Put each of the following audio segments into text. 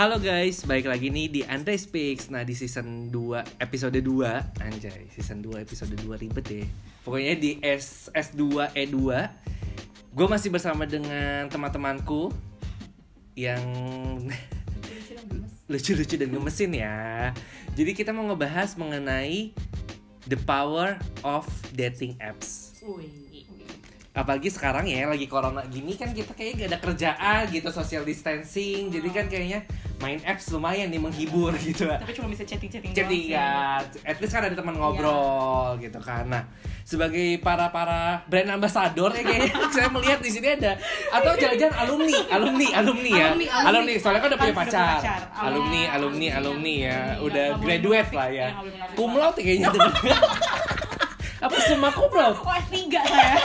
Halo guys, balik lagi nih di Andre Speaks. Nah di season 2, episode 2 Anjay, season 2, episode 2 ribet deh. Pokoknya di S, S2, E2 Gue masih bersama dengan teman-temanku Yang lucu-lucu dan gemesin ya. Jadi kita mau ngebahas mengenai The power of dating apps apalagi sekarang ya lagi corona gini kan kita kayak gak ada kerjaan gitu social distancing. Jadi kan kayaknya main apps lumayan nih menghibur gitu. Tapi cuma bisa chatting-chatting jadi doang sih. ya. At least kan ada teman ngobrol gitu kan. Nah sebagai para para brand ambassador ya kayaknya saya melihat di sini ada atau jangan-jangan alumni alumni alumni ya. Alumni, alumni. soalnya kan udah punya pacar. alumni Ah, alumni alumni, alumni ya. Alumni. udah graduate lah ya. Iya, cum banget. laude kayaknya. Apa semua cum laude? Oh S3 saya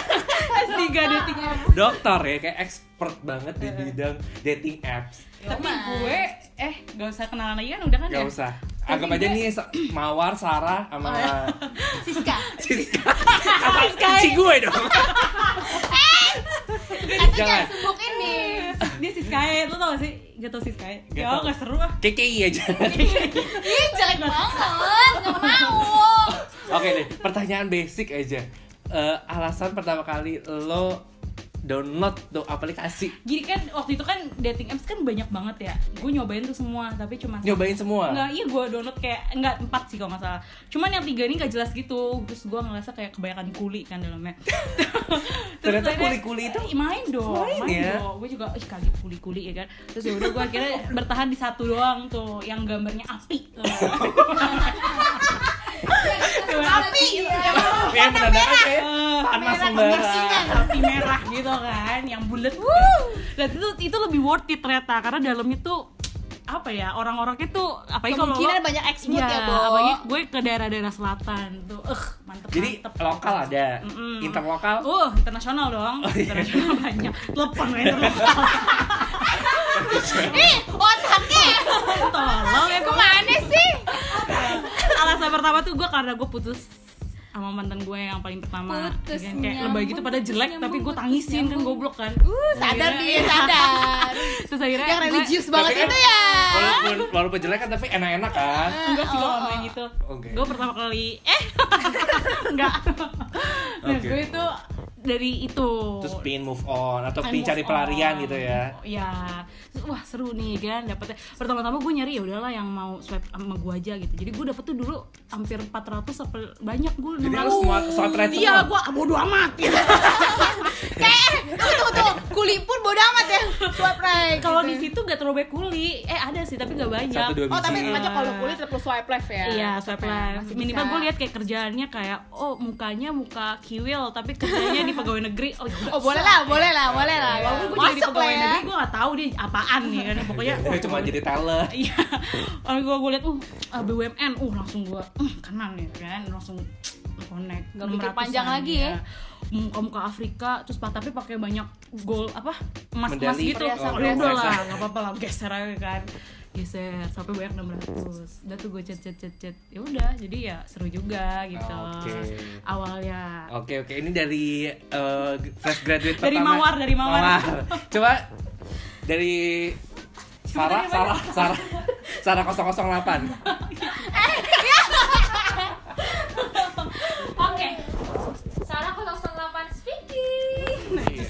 S3 dating apps. Dokter ya kayak expert banget di bidang dating apps. Tapi gue Eh gak usah kenalan lagi kan udah kan gak ya? usah. Anggap aja nih Mawar Sarah sama Siska. Siska. Apa si gue dong. Atau Jangan. jangan sumbukin nih. Dia si Sky Lo tau gak sih? Gak tau si Sky Gak Ya tau. gak seru ah. KKI aja. Ih jelek banget. Gak mau. oke deh pertanyaan basic aja Eh, alasan pertama kali lo download tuh aplikasi. Jadi kan waktu itu kan dating apps kan banyak banget ya. Gue nyobain tuh semua Tapi cuma nyobain semua? Enggak, iya gue download kayak Enggak, empat sih kalau nggak salah. Cuman yang tiga ini gak jelas gitu. Terus gue ngerasa kayak kebanyakan kuli kan dalamnya. Terus Ternyata kuli-kuli itu eh, Main dong, main main, ya? dong. Gue juga, ih kali kuli-kuli ya kan. Terus yaudah gue akhirnya bertahan di satu doang tuh Yang gambarnya api tuh. Gambar Api. yang menandakan kayak Eh, panas merah, membara api merah gitu kan yang bulat dan itu itu lebih worth it ternyata karena dalamnya tuh apa ya orang-orangnya tuh apalagi kalau Kemungkinan banyak Iya, ya, Bo. apalagi gue ke daerah-daerah selatan tuh eh mantep jadi mantep. lokal ada Mm-mm. interlokal Uh, internasional dong. Oh, iya. Internasional banyak. Telepon internasional. Ih otaknya. Tolong ya gue. Ke mana sih? Alasan pertama tuh gue karena gue putus sama mantan gue yang paling pertama Putus Kan kayak nyambung, lebay gitu pada jelek tapi gue tangisin kan goblok kan Uh, sadar dia sadar. terus akhirnya Yang gue- religius banget kan itu ya. walaupun walaupun jelek kan tapi enak-enak kan enggak sih Oh, kalau oh. ngomongin gitu gue pertama kali eh enggak nah Oke. gue itu dari itu terus pin move on atau pin cari pelarian on. gitu ya ya wah seru nih kan dapetnya pertama-tama gue nyari ya udahlah yang mau swipe sama gue aja gitu jadi gue dapet tuh dulu hampir 400 sampai banyak gue jadi lu semua swipe right iya gue bodo amat gitu. Kayak tunggu tunggu tunggu. Kuli pun bodo amat ya. Swipe right. kalau di gitu. situ gak terlalu banyak kuli eh ada sih tapi gak banyak satu dua Oh tapi biji macam kalau kuli tetap swipe left ya. Iya, swipe left. Minimal gue lihat kayak kerjaannya kayak oh mukanya muka kiwil tapi kerjanya di pegawai negeri. Oh, ya Oh boleh lah, boleh lah, boleh lah. Walaupun gue jadi di Masuk lah pegawai ya. negeri gue gak tahu dia apaan nih kan pokoknya. Gue cuma jadi teller Iya, kalau gue gue liat, uh uh, BUMN, uh langsung gue, uh kanan nih kan, langsung connect. Nggak mikir 600-an panjang lagi ya. Muka muka Afrika, terus pak tapi pakai banyak gold apa emas emas Medali. gitu. Oh, ya udah lah, nggak apa-apa lah, geser aja kan. Geser sampai banyak 600 Udah tuh gue chat chat chat chat. Ya udah, jadi ya seru juga gitu. Oke. Awalnya. Oke oke ini dari eh, fresh graduate Dari pertama. Mawar, dari Mawar. Coba dari Sarah Sarah Sarah Sarah 008. Oke. Salah 08 speaking. Iya.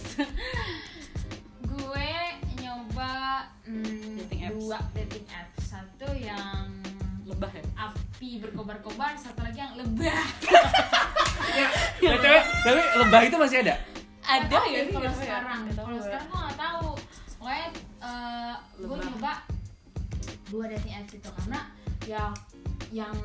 Gue nyoba hmm, apps. dua dating apps. Satu yang Lebah ya? api berkobar-kobar, satu lagi yang lebah. Ya, BTW, tapi lebah itu masih ada? Ada ya kalau ya. sekarang. Kalau ya. sekarang gue nggak tahu. Pokoknya eh, gue nyoba dua dating apps itu karena ya yang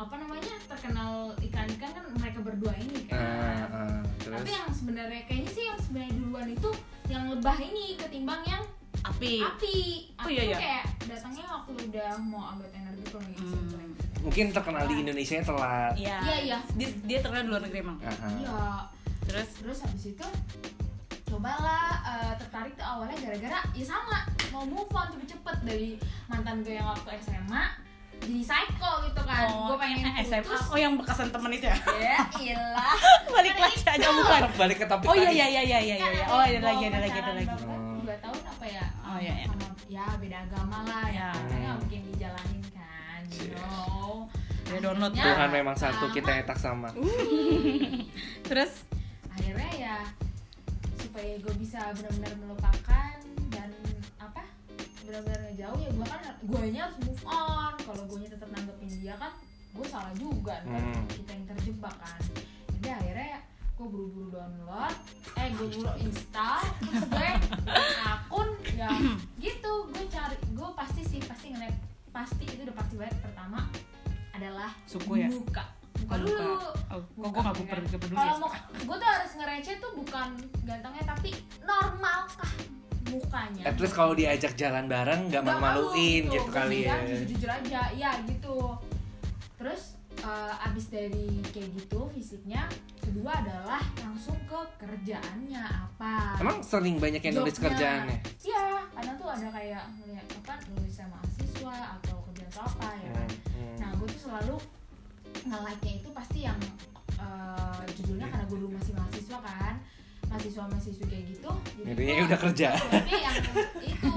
apa namanya terkenal ikan-ikan kan mereka berdua ini kan. Eh, eh, terus Tapi yang sebenarnya kayaknya sih yang sebenarnya duluan itu yang lebah ini ketimbang yang Api. api. Oh, Api iya, iya. kayak datangnya waktu udah mau update energi tuh nih. Hmm. mungkin terkenal di Indonesia telat. Iya. Iya, iya. Dia, dia terkenal di luar negeri emang. Iya. Terus Terus habis itu cobalah eh, tertarik tuh awalnya gara-gara ya sama mau move on cepet-cepet dari mantan gue yang waktu SMA jadi psycho gitu kan gue pengen SMA. putus Oh yang bekasan temen itu ya? ya ilah Balik lagi aja bukan. Balik ke topik Oh iya tadi. iya iya iya iya iya. Kan iya. Oh ada lagi ada lagi ada lagi. Oh, iya, iya. sama ya beda agama lah. Ya. Ya. makanya nggak mungkin dijalanin kan you know. Dia download Akhirnya, Tuhan memang satu sama, kita yang tak sama. Terus? Akhirnya ya supaya gue bisa benar-benar melupakan dan apa benar-benar ngejauh ya gue kan guanya harus move on. Kalau gue tetap nanggepin dia kan gue salah juga. Hmm. kita yang terjebak kan. Jadi akhirnya ya gue buru-buru download? Eh gue buru install. Terus gue bikin akun ya gitu. Gue cari gue pasti sih pasti ngeliat pasti itu udah pasti banget. Pertama adalah Suku ya? muka Oh, dulu. Oh, kok gue gak kan? peduli kalau ya? mau gue tuh harus ngereceh tuh bukan gantengnya tapi normalkah mukanya? At least kalau diajak jalan bareng nggak Nggak malu-maluin malu gitu kali ya. jujur, jujur aja. Ya gitu. Terus eh, abis dari kayak gitu fisiknya kedua adalah langsung ke kerjaannya. Apa? Emang sering banyak yang nulis kerjaannya? iya kadang tuh ada kayak ngeliat apa nulisnya mahasiswa atau kerjaan atau apa ya kan? Hmm. nah gue tuh selalu nge-like-nya itu pasti yang eh, judulnya karena gue dulu masih mahasiswa kan mahasiswa mahasiswa kayak gitu Jadinya gua- udah kerja. tapi yang itu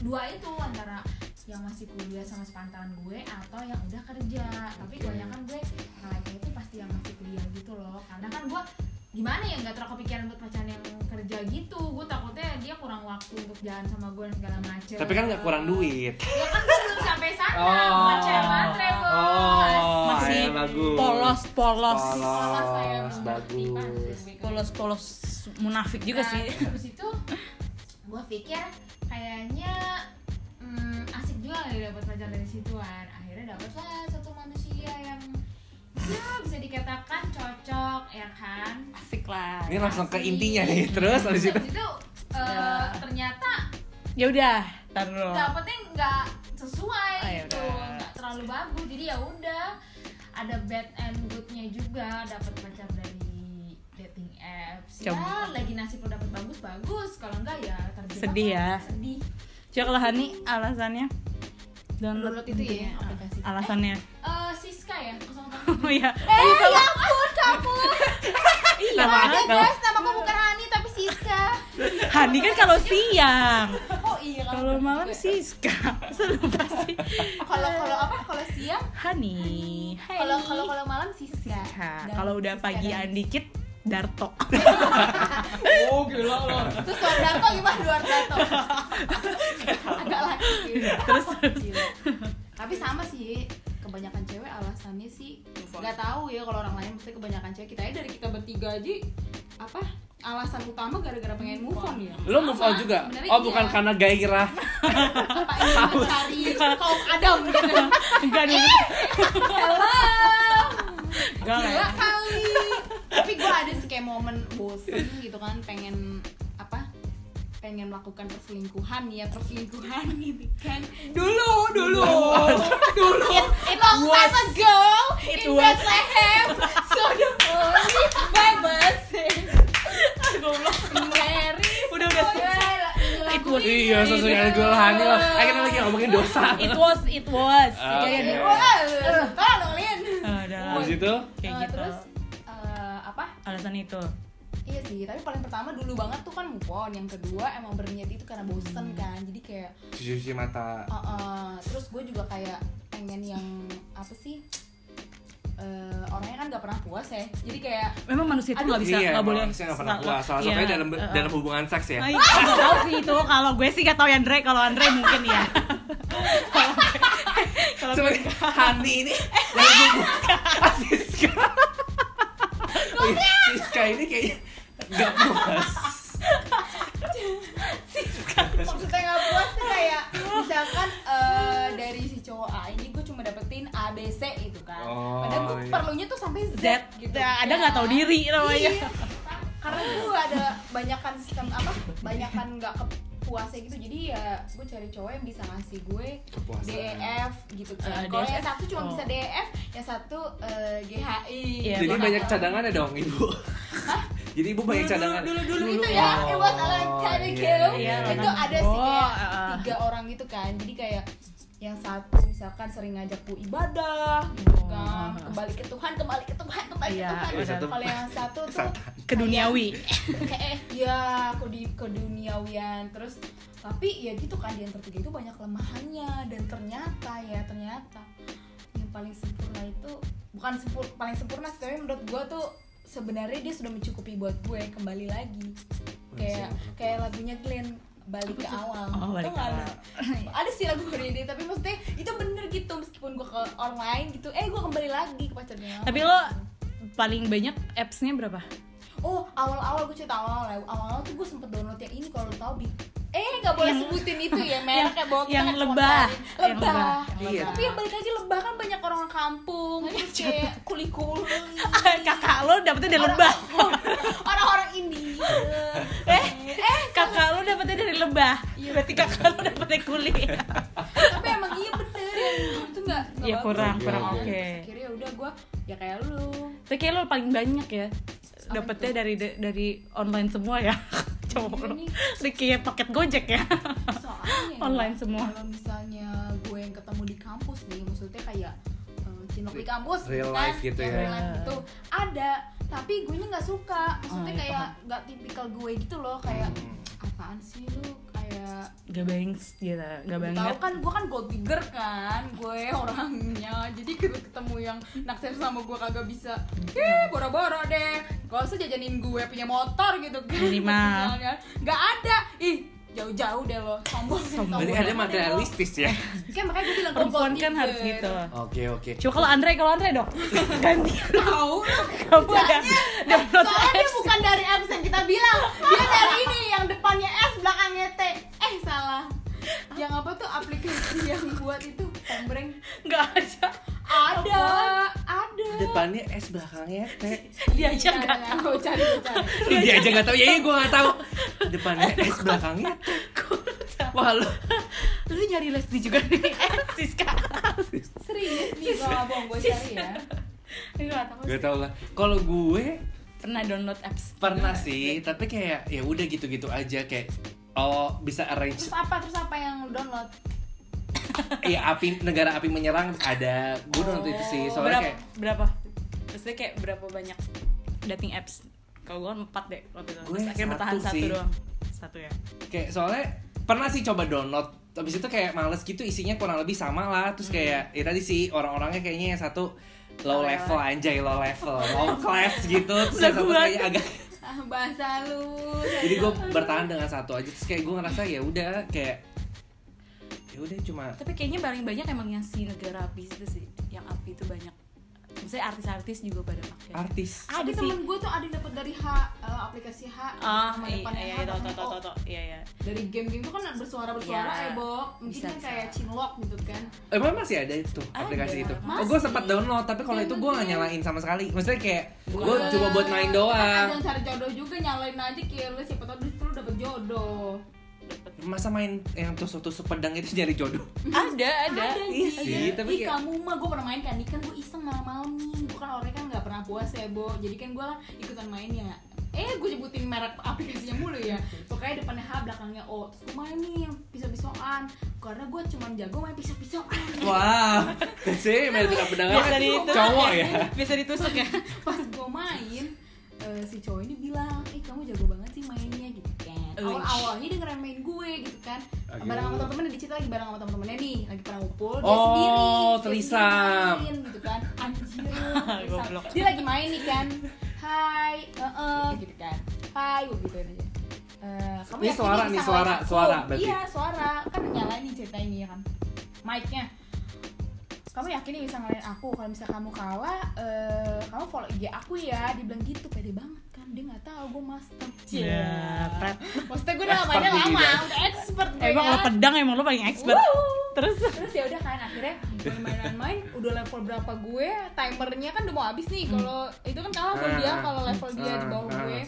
dua itu antara yang masih kuliah sama sepantaran gue atau yang udah kerja tapi kebanyakan gue nge-like itu pasti yang masih kuliah gitu loh karena kan gue gimana ya nggak terlalu kepikiran buat pacaran yang kerja gitu gue takutnya dia kurang waktu untuk jalan sama gue dan segala macem Tapi kan nggak kurang duit. ya kan gue belum sampai sana Oh. macam matre Oh, Masih ya, bagus. polos polos Polos saya Polos, bagus. Pak. polos polos munafik juga Nah, sih. terus habis itu gue pikir kayaknya hmm, asik juga kali dapat pacar dari situan akhirnya dapatlah satu manusia yang ya bisa dikatakan cocok ya kan? Asik lah. Ini langsung ke intinya nih. Terus habis itu Habis itu? eh, Ya. ternyata ya udah taruh dapetnya nggak sesuai Oh, ya gitu nggak terlalu bagus. Jadi ya udah ada bad and goodnya juga dapat pacar dari apps. Coba. ya lagi nasib lo dapet bagus bagus. Kalau enggak ya terjebak Sedih ya. sedih. Coba kalau Hani alasannya. Download itu ya, aplikasi. alasannya. Eh, Siska ya? Oh iya. Eh ya ampun kamu. Iya ada guys. Nama aku bukan Hani tapi Siska. Hani kan kalau siang. Oh iya kalau malam Siska. Selalu pasti kalau kalau apa? Kalau siang? Hani. Kalau kalau kalau malam Siska. Kalau udah pagian dan- dikit Darto. Oh, gila loh. terus luar dato gimana luar dato agak laki terus Gila. tapi sama sih kebanyakan cewek alasannya sih nggak tahu ya kalau orang lain mesti kebanyakan cewek. Kita aja dari kita bertiga aja apa alasan utama gara-gara pengen move on ya? Lo move on juga? sebenarnya Oh, iya. bukan karena gairah. apa ingin mencari kaum adam. Gitu enggak dulu hello. Enggak lah. Gila ya. kali tapi gue ada sih kayak momen bosen gitu kan pengen apa pengen melakukan perselingkuhan ya perselingkuhan gitu kan dulu dulu dulu it, it long time ago it in was- Bethlehem so the holy Bible Goblok. Mary Udah, udah. It was- Iya, sesuai dengan gue Hani lah. Eh, kita lagi ngomongin dosa. it was it was Ah, Iya, iya, oke. iya. Tolong dong Lin Ah, udah lah. Habis itu kayak Eh, gitu eh, alasan itu. Iya sih, tapi paling pertama dulu banget tuh kan move on. Yang kedua emang berniat itu karena bosen kan. Jadi kayak cuci mata. uh, uh, Terus gue juga kayak pengen yang apa sih? Eh, Orangnya kan gak pernah puas ya. Jadi kayak memang manusia itu nggak bisa iya, nggak emang boleh nggak pernah puas. Salah iya, satunya dalam uh, uh. dalam hubungan seks ya. Ah, iya, nggak tahu sih itu. Kalau gue sih gak tahu ya Andre kalau Andre mungkin ya Kalau gue- Hani ini dalam hubungan Siska. Siska ini kayaknya nggak puas. maksudnya gak puas tuh kayak Misalkan eh, dari si cowok A ini gue cuma dapetin A, B, C gitu kan Oh, Padahal gue iya. perlunya tuh sampai Z, Z gitu ada nggak tahu diri namanya Iya. karena gue ada banyakan sistem apa banyakan nggak kepuasnya gitu jadi ya gue cari cowok yang bisa ngasih gue Kepuasan. DEF gitu Eh, kan kalau DEF? yang satu cuma Oh. bisa DEF yang satu eh, GHI Iya, Jadi banyak cadangannya dong ibu. Jadi ibu banyak Dulu, cadangan. dulu dulu itu ya Oh, it was a long time ago iya, iya. itu ada sih Oh, kayak uh. tiga orang gitu kan jadi kayak yang satu misalkan sering ngajak gue ibadah gitu Oh. kan. Kembali ke Tuhan kembali ke Tuhan kembali Iya, ke Tuhan. Yang satu- kalau yang satu tuh ke duniawi. Ya ke di ke duniawian. Terus tapi ya gitu kan di antara tiga itu banyak kelemahannya. Dan ternyata ya ternyata yang paling sempurna itu bukan sempur paling sempurna sih tapi menurut gue tuh sebenarnya dia sudah mencukupi buat gue kembali lagi. Kayak kayak lagunya Glenn balik ke awal. Oh, balik ke awal. ada sih lagu ini tapi maksudnya itu bener gitu meskipun gue ke orang lain gitu. Eh gue kembali lagi ke pacarnya. Tapi lo paling banyak appsnya berapa Oh, awal-awal gue cerita awal-awal ya. Awal-awal tuh gue sempet download yang ini kalau lo tau. Eh, nggak boleh sebutin itu ya, mereknya bawa kita yang kan lebah. Yang Lebah. lebah. Iya. Tapi yang balik lagi lebah kan banyak orang kampung, terus kayak kuli-kuli. kakak lo dapetnya dari lebah Orang-orang India. eh kakak lo dapetnya dari lebah Iya. berarti kakak lo dapetnya kulit Tapi emang iya bener yang itu nggak nggak Iya, bagus. kurang, kurang Iya. oke. Terus Akhirnya ya udah gue ya kayak lu. tapi kayak lo paling banyak ya dapetnya dari dari online semua ya coba Iya lo nih. Ini kayak paket gojek ya Soalnya ya, Online semua. Kalau misalnya gue yang ketemu di kampus nih, maksudnya kayak eh, cinlok di kampus, Real kan? life gitu ya. real life gitu. Ada, tapi gue nya nggak suka. Maksudnya Oh, iya, kayak nggak tipikal gue gitu loh, kayak Hmm. apaan sih lu kayak gak bangs gitu gak tahu banget. kan gue kan gold digger kan gue orangnya. Jadi kita ketemu yang naksir sama gue kagak bisa. Eh boro-boro deh. Gak usah jajanin gue punya motor gitu kan. Minimal. Nggak ada. Ih jauh-jauh deh lo sombong Sombong. Berarti ada materialistis ya. kan makanya gue bilang perempuan kan digger. harus gitu. Oke oke. coba kalau Andre kalau Andre dong. Ganti. Tahu. Kamu ada soalnya dia bukan dari apps yang kita bilang. Dia dari ini yang depannya S belakangnya T. Eh salah. Yang apa tuh aplikasi yang buat itu? Pembreng. Nggak ada ada. Ada. Depannya S belakangnya T. dia aja nggak Cari, tahu. cari cari Dia aja nggak tahu. Ya iya gue nggak tahu. Depannya S belakangnya T. Wah lu. lu nyari Leslie juga nih. Eh Siska serius nih gue nggak bohong gue cari ya. Gak tau lah. Kalau gue pernah download apps? pernah sih, tapi kayak ya udah gitu-gitu aja kayak oh bisa arrange terus apa terus apa yang lu download ya api negara api menyerang ada. Gue nonton itu sih soalnya berapa kayak berapa? Maksudnya kayak berapa banyak dating apps? Kalau gue empat deh waktu itu. Gue terus akhirnya bertahan satu satu sih. doang. Satu ya. Kayak soalnya pernah sih coba download habis itu kayak males gitu isinya kurang lebih sama lah. Terus kayak ya tadi sih orang-orangnya kayaknya yang satu low Low level anjay low level low class gitu. Terus yang satu kayak agak ah, bahasa lu. Jadi gue bertahan dengan satu aja. Terus kayak gue ngerasa ya udah kayak ya udah cuma tapi kayaknya paling banyak emang yang si negara api itu sih yang api itu banyak maksudnya artis-artis juga pada pakai artis ada Ada sih. temen gue tuh ada yang dapet dari H eh, aplikasi H ah nama iya iya iya tau tau tau O. tau iya iya dari game-game tuh kan bersuara bersuara Iya. ya Bo mungkin Bisa, kan kayak chinlock gitu kan Emang masih ada itu Ada, aplikasi itu? Oh gue masih. sempat download tapi kalau itu gue gak Yang nyalain sama sekali. Maksudnya kayak gue cuma buat main doang. Kan cari jodoh juga nyalain aja kayak lu siapa tau lu dapet jodoh Masa main yang tusuk-tusuk pedang itu nyari jodoh? ada ada. Iya sih, Ada. tapi Ih, kayak- kamu mah gue pernah main kan. Nih kan gue iseng malam-malam nih. Gue kan orangnya kan nggak pernah puasa ya Bo. Jadi kan gue ikutan main ya. Eh gue nyebutin merek aplikasinya mulu ya. Pokoknya depannya H belakangnya O. Terus gue main nih yang pisau-pisauan karena gue cuma jago main pisau-pisauan Wah, sih main pedang pedang biasa di itu cowok ya. biasa ditusuk ya. Pas gue main eh, si cowok ini bilang eh kamu jago banget sih mainnya. kan Uish. Awal awalnya dia ngeremehin gue gitu kan. Oke. bareng sama temen-temen di situ lagi bareng sama temen-temennya nih lagi pernah ngumpul dia Oh, sendiri dia sendiri main, gitu kan. Anjir dia lagi main nih kan. Hai eh eh, gitu kan. Hai gue gituin aja. Eh, kamu Ini suara nih, suara, suara berarti. iya suara. Kan nyalain nih cerita ini ya kan. Mic-nya kamu yakin nih bisa ngalahin aku kalau misalnya kamu kalah eh, kamu follow IG aku ya dibilang gitu pede banget kan dia nggak tahu gue master. Ya pret. Maksudnya gue udah di lama udah expert gue emang lo kan? pedang emang lo paling expert. Wuh. terus? Terus ya udah kan akhirnya main-main udah level berapa gue timernya kan udah mau habis nih kalau itu kan kalah sama dia Ah, kalau level dia di bawah ah, gue. ah.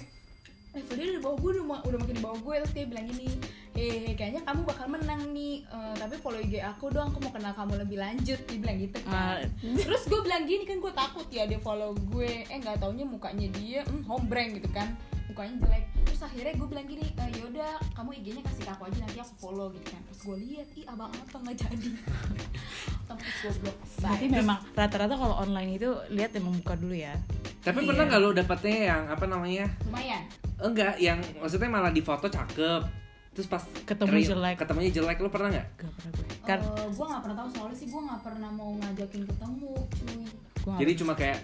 Level dia di bawah gue udah, udah makin di bawah gue terus dia bilang gini eh kayaknya kamu bakal menang nih Eh, tapi follow IG aku dong aku mau kenal kamu lebih lanjut dia bilang gitu kan. Terus gue bilang gini kan gue takut ya dia follow gue eh nggak taunya mukanya dia hmm, hombreng gitu kan mukanya jelek terus akhirnya gue bilang gini e, yaudah kamu IG-nya kasih ke aku aja nanti aku follow gitu kan terus gue lihat ih abang apa nggak jadi terus gue blok berarti memang rata-rata kalau online itu lihat yang membuka dulu ya Tapi Iya. pernah nggak lo dapetnya yang apa namanya? lumayan Enggak, yang maksudnya malah di foto cakep. Terus pas Ketemu real- jelek. Ketemunya jelek lo pernah nggak? gak pernah gue kan Eh, gue nggak pernah tahu soalnya sih gue nggak pernah mau ngajakin ketemu cuy gua Jadi cuma kayak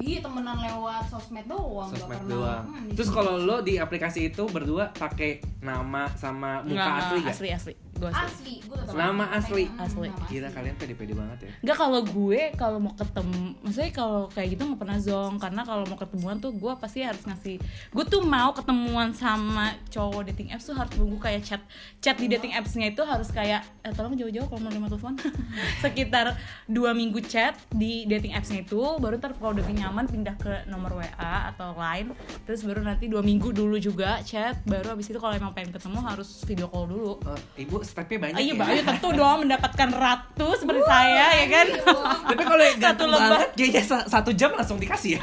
iya temenan lewat sosmed doang sosmed doang. Hmm, Terus kalau lo di aplikasi itu berdua pakai nama sama muka Nggak, asli gak? asli asli gue asli asli Nama asli. Asli. Gila kalian pede-pede banget ya. Enggak kalau gue kalau mau ketemu, maksudnya kalau kayak gitu nggak pernah zong karena kalau mau ketemuan tuh gue pasti harus ngasih. Gue tuh mau ketemuan sama cowok dating apps tuh harus nunggu kayak chat chat di dating appsnya itu harus kayak eh, tolong jauh-jauh kalau mau lima telepon sekitar dua minggu chat di dating appsnya itu baru ntar kalau udah nyaman pindah ke nomor WA atau lain terus baru nanti dua minggu dulu juga chat baru abis itu kalau emang pengen ketemu harus video call dulu. Oh, ibu stepnya banyak iya, ya. Tentu dong mendapatkan ratu seperti saya ya kan. Tapi kalau yang ganteng banget, kayaknya sa- satu jam langsung dikasih ya.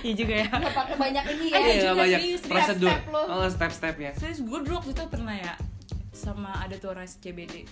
Iya juga ya. pakai banyak ini ya Iya, juga banyak prosedur. step-step lo. Oh, step-stepnya. Serius gue dulu waktu itu pernah ya sama ada tuh orang CBD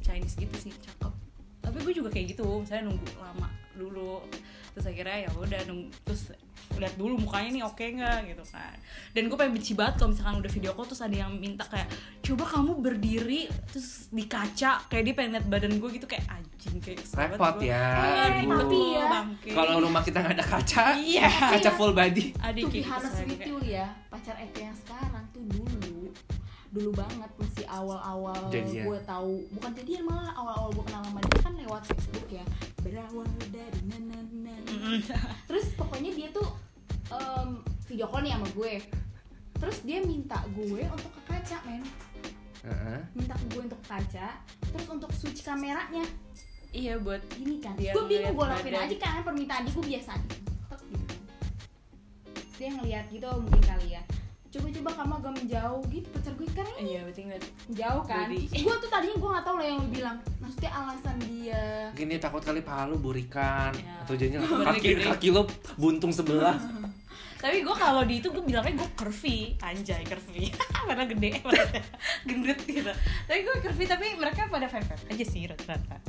Chinese gitu sih cakep. Tapi gue juga kayak gitu, saya nunggu lama dulu. Terus akhirnya ya udah nunggu terus lihat dulu mukanya nih oke nggak gitu kan. Dan gue pengen benci banget kalau misalkan udah video call terus ada yang minta kayak coba kamu berdiri terus di kaca kayak dia pengen lihat badan gue gitu kayak anjing kayak Repot ya, Iya, ibu. tapi ya. Kalau rumah kita nggak ada kaca, Iya. kaca full body. adik tuh kayak- you ya pacar Eko yang sekarang tuh dulu dulu banget masih awal-awal gue tahu bukan jadian malah awal-awal gue kenal sama dia kan lewat Facebook ya berawal dari nanan Mm-mm. terus pokoknya dia tuh em, video call nih sama gue. Terus dia minta gue untuk ke kaca men. Heeh. minta ke gue untuk ke kaca terus untuk switch kameranya. Iya buat ini kan. Dia gue bingung gue lakuin aja kan permintaan dia gue biasa aja. Gitu. Dia ngeliat gitu mungkin kali ya. Coba-coba kamu agak menjauh gitu pacar gue kan iya berarti ngeliat jauh kan? gue tuh tadinya gue nggak tahu lah yang lu bilang. Maksudnya alasan dia. Gini takut kali paha lu burikan. Ya. atau jadinya kaki gini. kaki lu buntung sebelah. tapi gue kalau di itu gue bilangnya gue curvy. Anjay curvy. Karena gede. Gendut gitu. Tapi gue curvy tapi mereka pada fan fan aja sih rata-rata.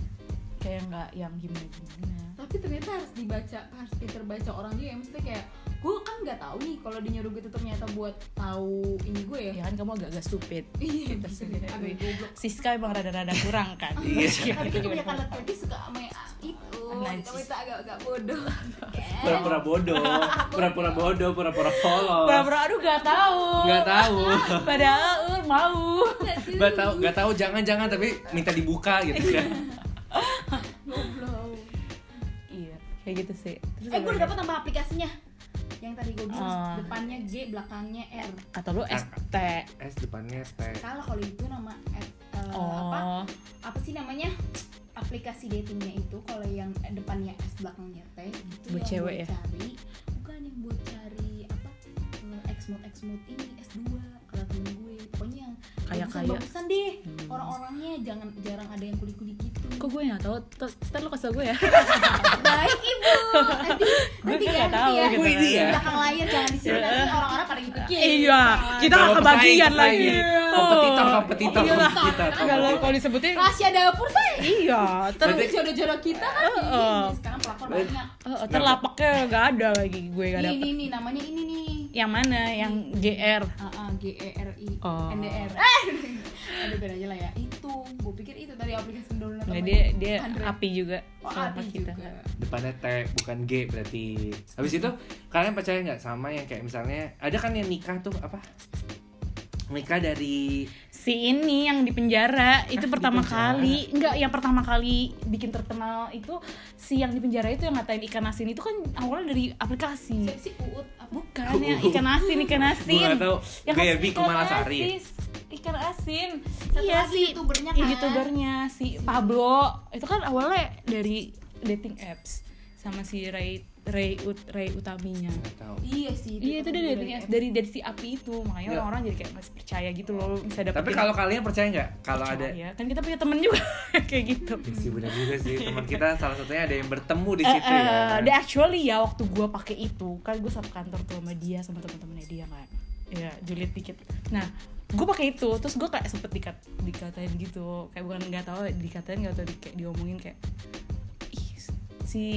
Kayak nggak yang gimana gimana tapi ternyata harus dibaca harus pinter baca orang juga ya. Maksudnya kayak gue kan nggak tahu nih kalau dia nyuruh gitu ternyata buat tahu ini gue ya. Ya kan kamu agak-agak stupid. Iya Gitu. goblok. Siska emang rada-rada kurang kan? Iya. tapi kan kebanyakan laki-laki suka sama yang itu kita agak-agak bodoh? Pura-pura bodoh, pura-pura bodoh, pura-pura polos. pura-pura aduh gak tahu. Nggak tahu. padahal uh, mau. Nggak tahu, nggak tahu jangan-jangan tapi minta dibuka gitu kan. goblok. Iya kayak gitu sih. Terus eh gue udah dapet tambah aplikasinya yang tadi gue bilang uh, depannya G belakangnya R. Atau lu S T. Ah, S depannya T. Salah kalau itu nama eh, R, uh, oh. apa apa sih namanya? Aplikasi datingnya itu kalau yang depannya S belakangnya T itu buat cewek ya? cari bukan yang buat cari apa X mode X mode ini S 2 laguin gue pokoknya kayak kayak bagusan deh. Hmm. orang-orangnya jangan jarang ada yang kulit kulit gitu. Kok gue nggak tahu? Ntar lo kasih gue ya? Baik ibu. Nanti nanti kan ya tahu ya. Gitu gue ini kan. ya. Belakang layar jangan di sini iya. nanti orang-orang pada ngikutin. Iya kita nggak iya. kebagian iya, lagi. kompetitor kompetitor kompetitor oh, kalau kalau disebutin. Rahasia dapur saya iya terus jodoh-jodoh kita kan sekarang pelakor banyak. Terlapaknya nggak ada lagi gue nggak ada ini namanya ini nih. Yang mana? Yang GR. Ah, ah, G E R I Oh. N D R eh aduh beda aja lah ya itu gue pikir itu tadi aplikasi download namanya. dia dia Android. api juga oh, api kita. juga Depannya T bukan G berarti. Habis itu kalian percaya nggak sama yang kayak misalnya ada kan yang nikah tuh apa? Nikah dari Si ini yang di penjara itu Ah, di pertama penjara. kali, enggak yang pertama kali bikin terkenal itu si yang di penjara itu yang ngatain ikan asin itu kan awalnya dari aplikasi. siapa sih uut apa Bukan ya ikan asin, ikan asin. Gue tahu. Ya kan Barbie ikan Kumalasari. asin, Ikan asin. Satu iya sih. youtubernya kan. youtubernya si Pablo. Itu kan awalnya dari dating apps sama si Ray Ray Ut Ray Utaminya. iya sih Iya itu dari dari dari dari si api itu. Makanya Iya. orang-orang jadi kayak masih percaya gitu loh bisa dapetin. Tapi kalau kalian percaya nggak? Kalau ada ya kan kita punya temen juga kayak gitu. Ya sih benar juga sih. Teman kita salah satunya ada yang bertemu di Eh, situ ya. eh, dan actually ya waktu gue pakai itu kan gue satu kantor tuh sama dia sama teman-temannya dia kan. Ya julid dikit. Nah gue pakai itu terus gue kayak sempet dikat dikatain gitu. Kayak bukan nggak tahu dikatain nggak tahu di, kayak diomongin kayak si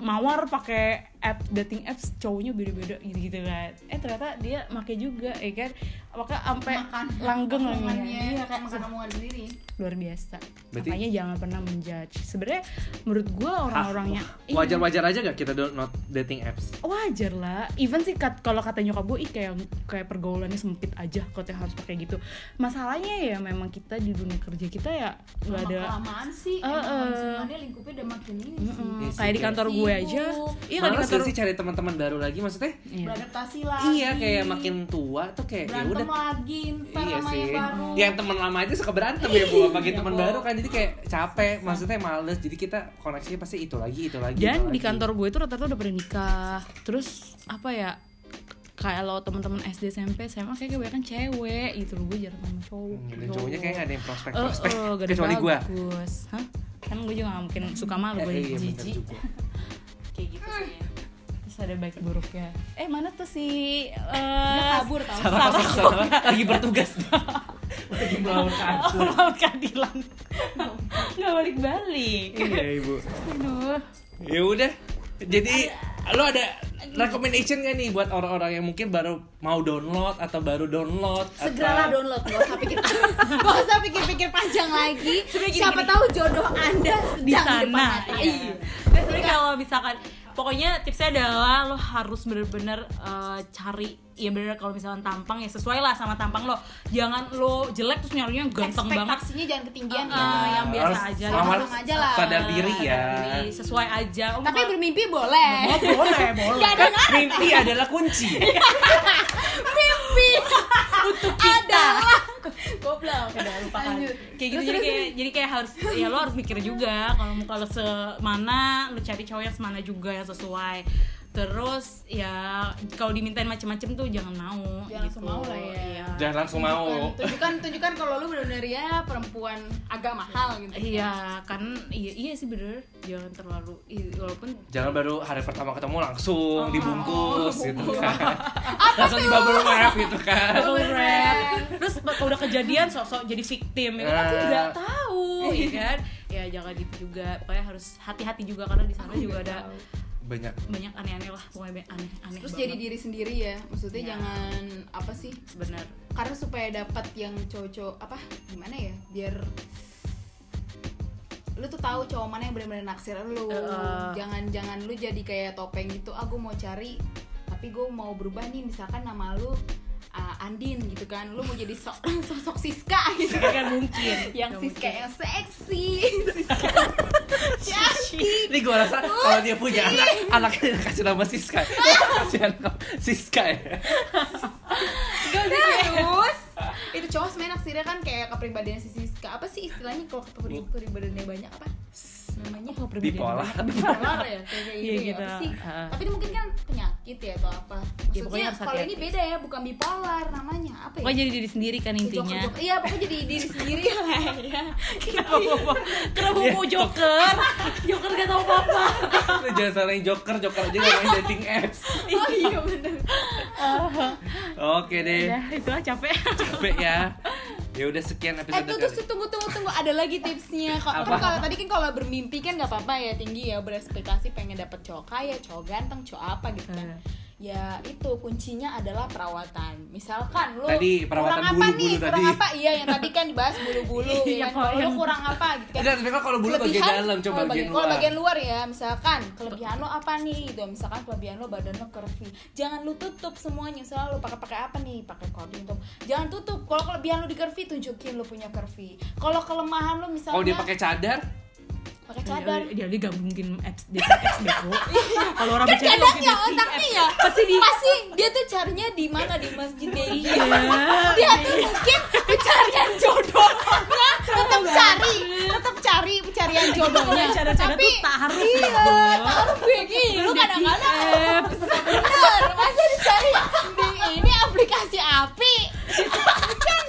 mawar pakai app dating apps cowoknya beda-beda gitu-gitu kan. Eh ternyata dia pakai juga ya kan? Maka sampai langgeng lagi. Iya kayak makan omongan sendiri. Luar biasa. Berarti- makanya jangan pernah menjudge. Sebenarnya menurut gue orang-orangnya iya, Wajar-wajar aja gak kita download dating apps? wajar lah. Even sih kat, kalau kata nyokap gue ih kayak kayak pergaulannya sempit aja katanya harus pakai gitu. Masalahnya ya memang kita di dunia kerja kita ya nggak ada kelamaan sih Eh, emang eh. semuanya lingkupnya udah makin ini Iya sih, kayak di kantor gue aja iya kan di kantor sih cari teman-teman baru lagi maksudnya? Iya. beradaptasi lah Iya kayak makin tua tuh kayak ya berantem udah lagi ntar Iya sama sih. yang baru Yang teman lama aja suka berantem ya bu, apalagi Iya, teman baru kan jadi kayak capek, maksudnya males. Jadi kita koneksinya pasti itu lagi, itu lagi. dan itu di lagi. kantor gue itu rata-rata udah pada nikah terus apa ya kalau teman-teman SD SMP SMA kayak kebanyakan cewek gitu loh gue jarang sama cowok Hmm, dan cowoknya kayak gak ada yang prospek Eh, prospek eh, gak ada kecuali gue. bagus. Hah? Kan gue juga gak mungkin suka malu gue iya jijik juga. Kayak gitu sih Terus ada baik buruknya Eh mana tuh si uh, kabur tau Sarah pas Sarah lagi bertugas. lagi melawan kehancuran. Laut keadilan Gak balik-balik Iya ibu. Aduh Ya udah. Jadi lo ada recommendation gak nih buat orang-orang yang mungkin baru mau download atau baru download segeralah atau... download gak usah pikir gak usah pikir-pikir panjang lagi gini, siapa gini. tahu jodoh anda di depan sana mata. iya. Nah, sebenarnya kalau misalkan pokoknya tipsnya adalah lo harus bener-bener eh, cari ya bener kalau misalkan tampang ya sesuai lah sama tampang lo. Jangan lo jelek terus nyarinya ganteng banget. Ekspektasinya jangan ketinggian Ah, ya. yang biasa Harus aja. sama- langsung aja lah. sadar diri ya. diri, sesuai aja. Oh, tapi bermimpi boleh. Oh, boleh boleh. Gak ada Kan mimpi adalah kunci. mimpi untuk kita. Goblok. Udah lupakan Lanjut. kayak gitu Terus, jadi terus, kayak jadi kayak harus ya lo harus mikir juga. Kalau mau kalau semana lo cari cowok yang semana juga yang sesuai terus ya kalau dimintain macem-macem tuh jangan mau Jangan gitu. langsung mau lah ya. Iya. Jangan langsung mau. tunjukkan tunjukkan, tunjukkan kalau lu benar-benar ya perempuan agak mahal gitu Iya kan iya iya sih bener jangan terlalu i- walaupun Jangan baru hari pertama ketemu langsung Oh, dibungkus gitu kan. langsung di bubble wrap gitu kan. bubble wrap terus kalau udah kejadian sosok jadi victim ya kan Ah. nggak tahu ya kan ya jangan gitu juga pokoknya harus hati-hati juga karena di sana juga ada Banyak. Banyak aneh-aneh lah pokoknya aneh-aneh terus banget. jadi diri sendiri ya maksudnya Ya. jangan apa sih? Bener. Karena supaya dapat yang cowok-cowok apa gimana ya? Biar lu tuh tahu cowok mana yang benar-benar naksir lu. Uh. jangan jangan lu jadi kayak topeng gitu aku mau cari tapi gue mau berubah nih misalkan nama lu uh, Andin gitu kan. Lu mau jadi sok sosok Siska gitu kan. mungkin. Yang Siska mungkin. yang seksi. Siska Ini gue rasa kalau dia punya anak, anaknya kasih nama Siska. kasih anak Siska ya. terus itu cowok sebenarnya naksirnya kan kayak kepribadian si Siska. Apa sih istilahnya kalau kepri- kepribadiannya banyak? Apa namanya Oh, perbedaan Bipolar. bipolar ya kayak kayak Iya, gitu ya gitu. apa sih? Tapi itu mungkin kan penyakit ya atau apa. Ya, maksudnya pokoknya harus kalau ini beda ya bukan bipolar namanya apa ya? Pokoknya jadi diri sendiri kan intinya. Joker- Joker- iya pokoknya jadi diri sendiri. Lah ya kenapa bawa kenapa bawa joker? Joker gak tau apa-apa. Lu jangan salahin Joker, Joker aja gak main dating apps. oh iya bener. Oke deh, ya itu lah capek. Capek ya. Ya udah sekian Eh episode tuh, kali. tuh, tunggu tunggu tunggu ada lagi tipsnya? Kan kalau tadi kan kalau bermimpi kan nggak apa-apa ya tinggi ya berekspektasi pengen dapet cowok kaya, cowok ganteng, cowok apa gitu kan. Hmm. Ya itu kuncinya adalah perawatan. Misalkan lu Tadi perawatan kurang apa bulu-bulu nih? Kurang tadi. apa? Iya yang tadi kan dibahas bulu-bulu Iya, ya kan. kalau Kalau lu kurang apa gitu kan. Enggak, tapi kalau bulu bagian dalam, coba oh, bagian Kalau bagian luar ya, misalkan kelebihan lo apa nih gitu. Misalkan kelebihan lo badan lo curvy. Jangan lu tutup semuanya. Selalu pakai pakai apa nih? Pakai cording top. Jangan tutup. Kalau kelebihan lo di curvy tunjukin lo punya curvy. Kalau kelemahan lo misalnya Kalau dia pakai cadar, pakai cadar. dia dia gabungin apps dating apps bego kalau orang Kan bercanda cadangnya dating otaknya ya pasti di pasti dia tuh carinya di mana di masjid gitu. Iya. Dia tuh mungkin pencarian jodohnya tetap cari, tetap cari pencarian jodohnya. Cara-cara Tapi tuh taruh iya, taruh begitu kadang-kadang. apps Bener, masa dicari di ini aplikasi api. Kan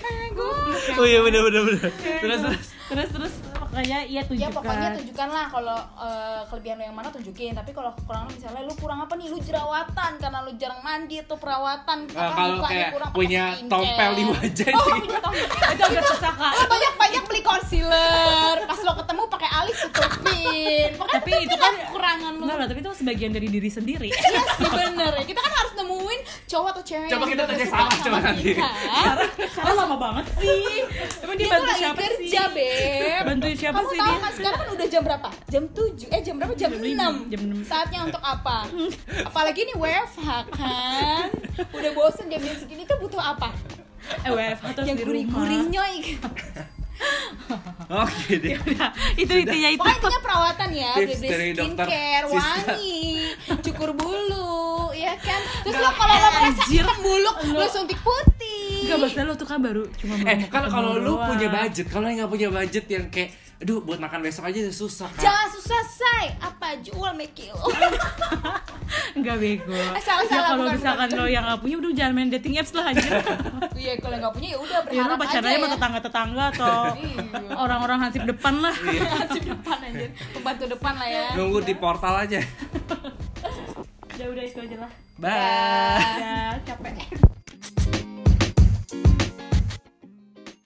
kayak gue. Oh iya bener bener bener. Terus terus. terus terus makanya iya ya tunjukkan. pokoknya tunjukkan lah kalau eh, kelebihan lo yang mana tunjukin. Tapi kalau kekurangan lo misalnya lu kurang apa nih? Lu jerawatan karena lu jarang mandi tuh perawatan. Nah, apa, kalau kayak kurang punya tompel di wajah oh punya tompel. Itu agak susah kak. Lo banyak banyak beli concealer. Pas lo ketemu pakai alis tutupin. Pokoknya tapi itu kan kekurangan lo. Enggak lah tapi itu sebagian dari diri sendiri. Iya sih bener. Ya kita kan harus nemuin cowok atau cewek Coba yang kita tanya sama coba nanti. kita. Sarah lama banget sih. Emang dia, bantu siapa kerja sih? Beb. Bantuin siapa kamu sih tahu dia? kan sekarang kan udah jam berapa? Jam 7 eh jam berapa? Jam, Jam 6 lima, jam enam. saatnya untuk apa? Apalagi nih WFH kan? Udah bosen jam jam segini tuh butuh apa? Eh WFH terus yang di gurih-gurih rumah nyoy Oke deh. Udah, itu intinya itu. Pokoknya intinya perawatan ya Tips beli dari dokter skincare wangi cukur bulu ya kan? Terus lo kalau lo eh, merasa anjir. hitam buluk lo Lo- suntik putih. Enggak, maksudnya lo tuh kan baru cuma Eh, kan kalau lu doang. punya budget, kalau yang nggak punya budget yang kayak aduh buat makan besok aja udah susah kan. jangan susah say apa jual mekil Enggak bego. Eh, salah, ya salah, kalau bukan, misalkan bukan. lo yang nggak punya udah jangan main dating apps lah anjir. iya kalau nggak punya ya udah ya berharap lo pacaran aja aja sama ya tetangga-tetangga atau Iya. orang-orang hansip depan lah. Nasib depan anjir pembantu depan lah ya Nunggu di portal aja. Udah udah itu aja lah. Bye. Ya capek.